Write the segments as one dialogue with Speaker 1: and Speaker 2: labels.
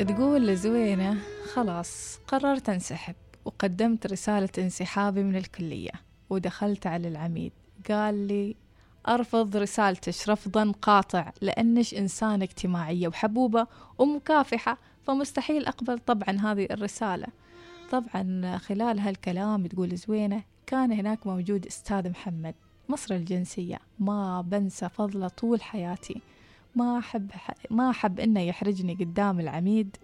Speaker 1: تقول زوينة خلاص قررت انسحب وقدمت رسالة انسحابي من الكلية ودخلت على العميد. قال لي أرفض رسالتش رفضا قاطع لأنش إنسانة اجتماعية وحبوبة ومكافحة فمستحيل أقبل طبعا هذه الرسالة. طبعا خلال هالكلام تقول زوينة كان هناك موجود أستاذ محمد مصر الجنسية ما بنسى فضله طول حياتي. ما أحب ما أحب إنه يحرجني قدام العميد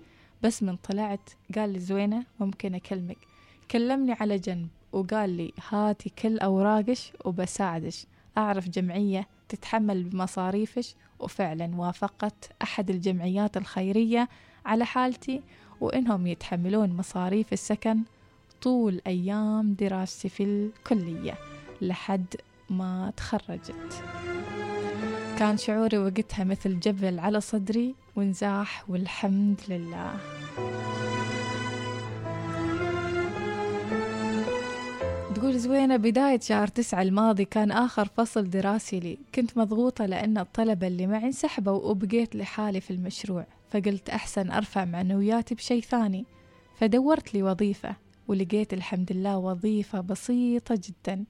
Speaker 1: بس من طلعت قال لي زوينة ممكن أكلمك. كلمني على جنب وقال لي هاتي كل أوراقش وبساعدش. أعرف جمعية تتحمل بمصاريفش وفعلا وافقت أحد الجمعيات الخيرية على حالتي وإنهم يتحملون مصاريف السكن طول أيام دراستي في الكلية لحد ما تخرجت. كان شعوري وقتها مثل جبل على صدري وانزاح والحمد لله. تقول زوينة بداية شهر تسعة الماضي كان آخر فصل دراسي لي. كنت مضغوطة لأن الطلبة اللي معي انسحبوا وبقيت لحالي في المشروع فقلت أحسن أرفع معنوياتي بشي ثاني. فدورت لي وظيفة ولقيت الحمد لله وظيفة بسيطة جدا.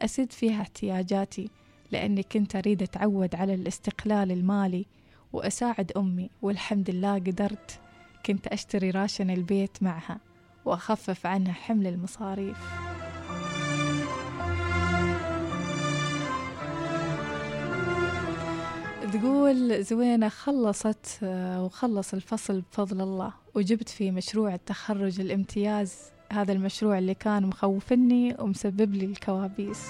Speaker 1: أسد فيها احتياجاتي. لأني كنت أريد أتعود على الاستقلال المالي وأساعد أمي والحمد لله قدرت. كنت أشتري راشن البيت معها وأخفف عنها حمل المصاريف. تقول زوينة خلصت وخلص الفصل بفضل الله وجبت في مشروع التخرج الامتياز. هذا المشروع اللي كان مخوفني ومسبب لي الكوابيس.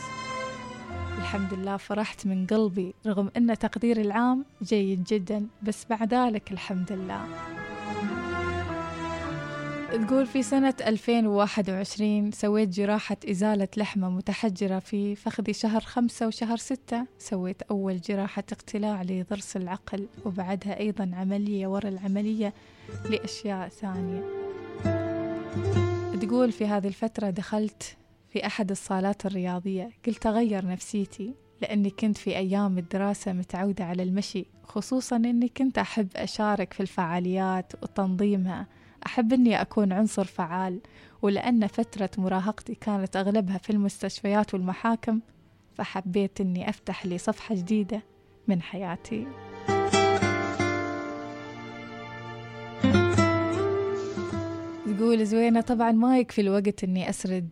Speaker 1: الحمد لله فرحت من قلبي رغم أن تقدير العام جيد جدا بس مع ذلك الحمد لله. تقول في سنة 2021 سويت جراحة إزالة لحمة متحجرة في فخذي شهر خمسة وشهر ستة. سويت أول جراحة اقتلاع لضرس العقل وبعدها أيضا عملية ورا العملية لأشياء ثانية. تقول في هذه الفترة دخلت في أحد الصالات الرياضية. قلت أغير نفسيتي لأني كنت في أيام الدراسة متعودة على المشي خصوصا أني كنت أحب أشارك في الفعاليات وتنظيمها. أحب أني أكون عنصر فعال ولأن فترة مراهقتي كانت أغلبها في المستشفيات والمحاكم فحبيت أني أفتح لي صفحة جديدة من حياتي. تقول زوينة طبعا ما يكفي الوقت أني أسرد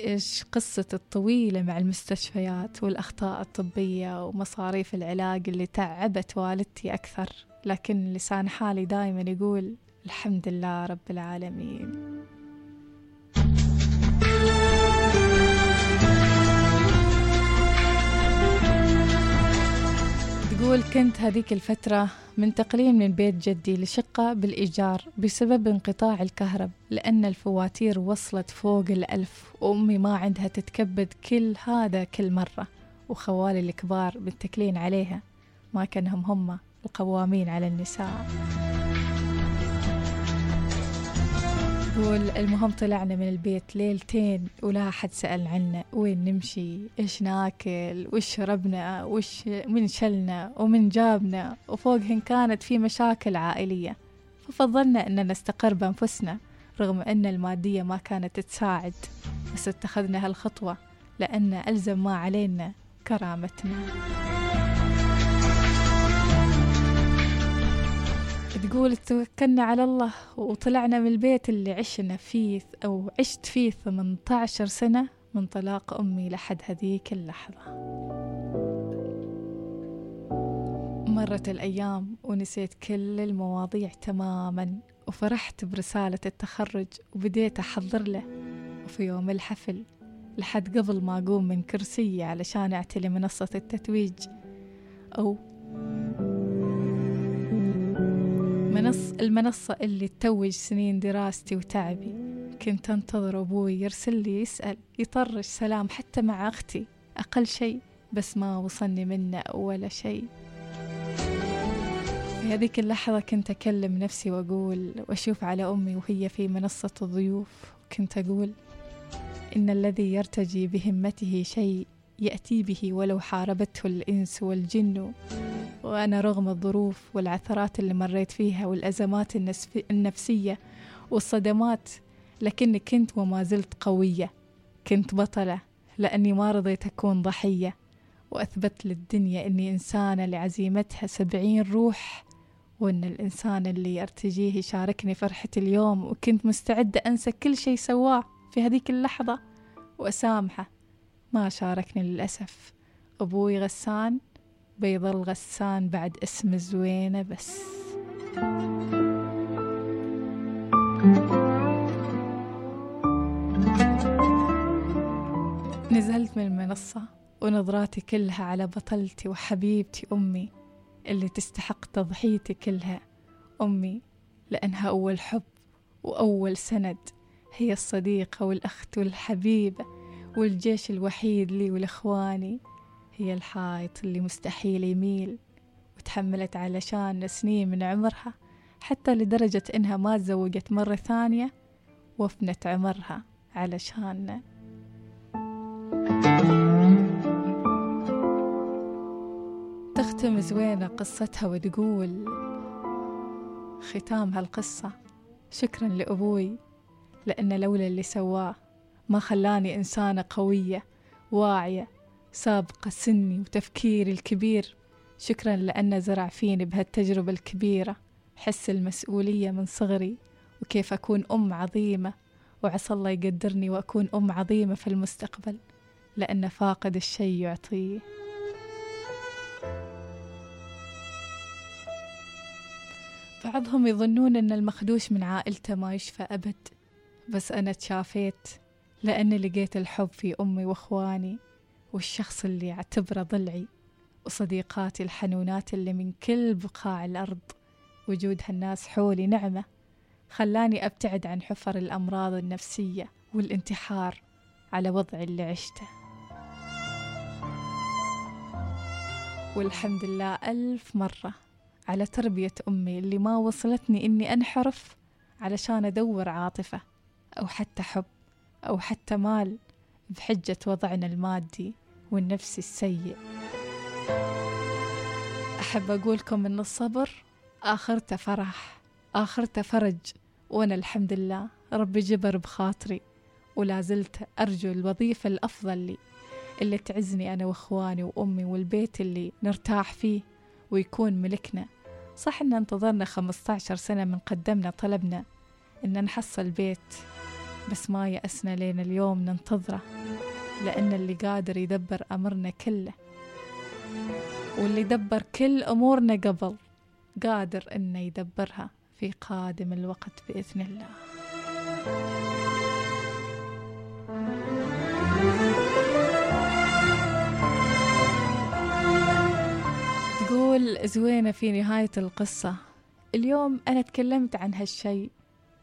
Speaker 1: إيش قصة الطويلة مع المستشفيات والأخطاء الطبية ومصاريف العلاج اللي تعبت والدتي أكثر؟ لكن لسان حالي دايما يقول الحمد لله رب العالمين. تقول كنت هذيك الفترة منتقلين من بيت جدي لشقة بالإيجار بسبب انقطاع الكهرب لأن الفواتير وصلت فوق الألف وأمي ما عندها تتكبد كل هذا كل مرة وخوالي الكبار متكلين عليها ما كانهم هم القوامين على النساء. تقول المهم طلعنا من البيت ليلتين ولا حد سأل عنا وين نمشي؟ إيش ناكل؟ وش شربنا؟ وش من شلنا؟ ومن جابنا؟ وفوقهن كانت في مشاكل عائلية. ففضلنا أن نستقر بأنفسنا رغم أن المادية ما كانت تساعد. بس اتخذنا هالخطوة لأن ألزم ما علينا كرامتنا. تقول توكلنا على الله وطلعنا من البيت اللي عشنا فيه أو عشت فيه 18 سنة من طلاق أمي لحد هذيك اللحظة. مرت الأيام ونسيت كل المواضيع تماما وفرحت برسالة التخرج وبديت أحضر له. وفي يوم الحفل لحد قبل ما أقوم من كرسيي علشان أعتلي منصة التتويج. أو منص المنصة اللي تتوج سنين دراستي وتعبي. كنت أنتظر أبوي يرسل لي يسأل يطرش سلام حتى مع أختي. أقل شيء بس ما وصلني منه ولا شيء. في هذيك اللحظة كنت أكلم نفسي وأقول وأشوف على أمي وهي في منصة الضيوف. كنت أقول إن الذي يرتجي بهمته شيء يأتي به ولو حاربته الإنس والجن. وأنا رغم الظروف والعثرات اللي مريت فيها والأزمات النفسية والصدمات لكني كنت وما زلت قوية. كنت بطلة لأني ما رضيت أكون ضحية. وأثبت للدنيا أني إنسانة لعزيمتها سبعين روح وأن الإنسان اللي أرتجيه يشاركني فرحة اليوم. وكنت مستعدة أنسى كل شي سواه في هذيك اللحظة. وأسامحه ما شاركني للأسف. أبوي غسان بيظل غسان بعد اسم زوينة بس. نزلت من المنصة ونظراتي كلها على بطلتي وحبيبتي أمي اللي تستحق تضحيتي كلها. أمي لأنها أول حب وأول سند. هي الصديقة والأخت والحبيبة والجيش الوحيد لي ولإخواني. هي الحائط اللي مستحيل يميل وتحملت علشان سنين من عمرها حتى لدرجة إنها ما تزوجت مرة ثانية وفنت عمرها علشاننا تختم زوينة قصتها وتقول ختام هالقصة. شكرا لأبوي لأن لولا اللي سواه ما خلاني إنسانة قوية واعية سابقة سني وتفكيري الكبير. شكرا لأنه زرع فيني بهالتجربة الكبيرة. حس المسؤولية من صغري وكيف أكون أم عظيمة. وعسى الله يقدرني وأكون أم عظيمة في المستقبل. لأن فاقد الشيء يعطيه. بعضهم يظنون أن المخدوش من عائلته ما يشفى أبد. بس أنا تشافيت لأني لقيت الحب في أمي وإخواني. والشخص اللي أعتبره ضلعي وصديقاتي الحنونات اللي من كل بقاع الأرض وجود هالناس حولي نعمة خلاني أبتعد عن حفر الأمراض النفسية والانتحار على وضعي اللي عشته. والحمد لله ألف مرة على تربية أمي اللي ما وصلتني إني أنحرف علشان أدور عاطفة أو حتى حب أو حتى مال. بحجة وضعنا المادي والنفسي السيء. أحب أقولكم إن الصبر آخرته فرح آخرته فرج وأنا الحمد لله ربي جبر بخاطري ولا زلت أرجو الوظيفة الأفضل لي اللي تعزني أنا وإخواني وأمي والبيت اللي نرتاح فيه ويكون ملكنا. صح إن انتظرنا 15 سنة من قدمنا طلبنا إن نحصل بيت. بس ما يأسنا لين اليوم ننتظره لأن اللي قادر يدبر أمرنا كله واللي دبر كل أمورنا قبل قادر إنه يدبرها في قادم الوقت بإذن الله. تقول زوينة في نهاية القصة اليوم أنا تكلمت عن هالشي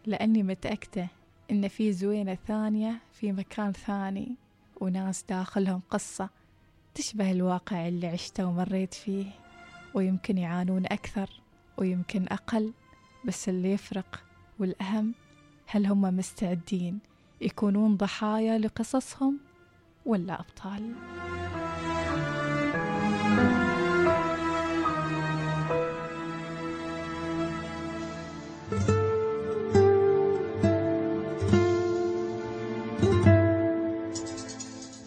Speaker 1: لأني متأكدة إن في زوينة ثانية في مكان ثاني وناس داخلهم قصة تشبه الواقع اللي عشته ومريت فيه ويمكن يعانون أكثر ويمكن أقل بس اللي يفرق والأهم هل هم مستعدين يكونون ضحايا لقصصهم ولا أبطال؟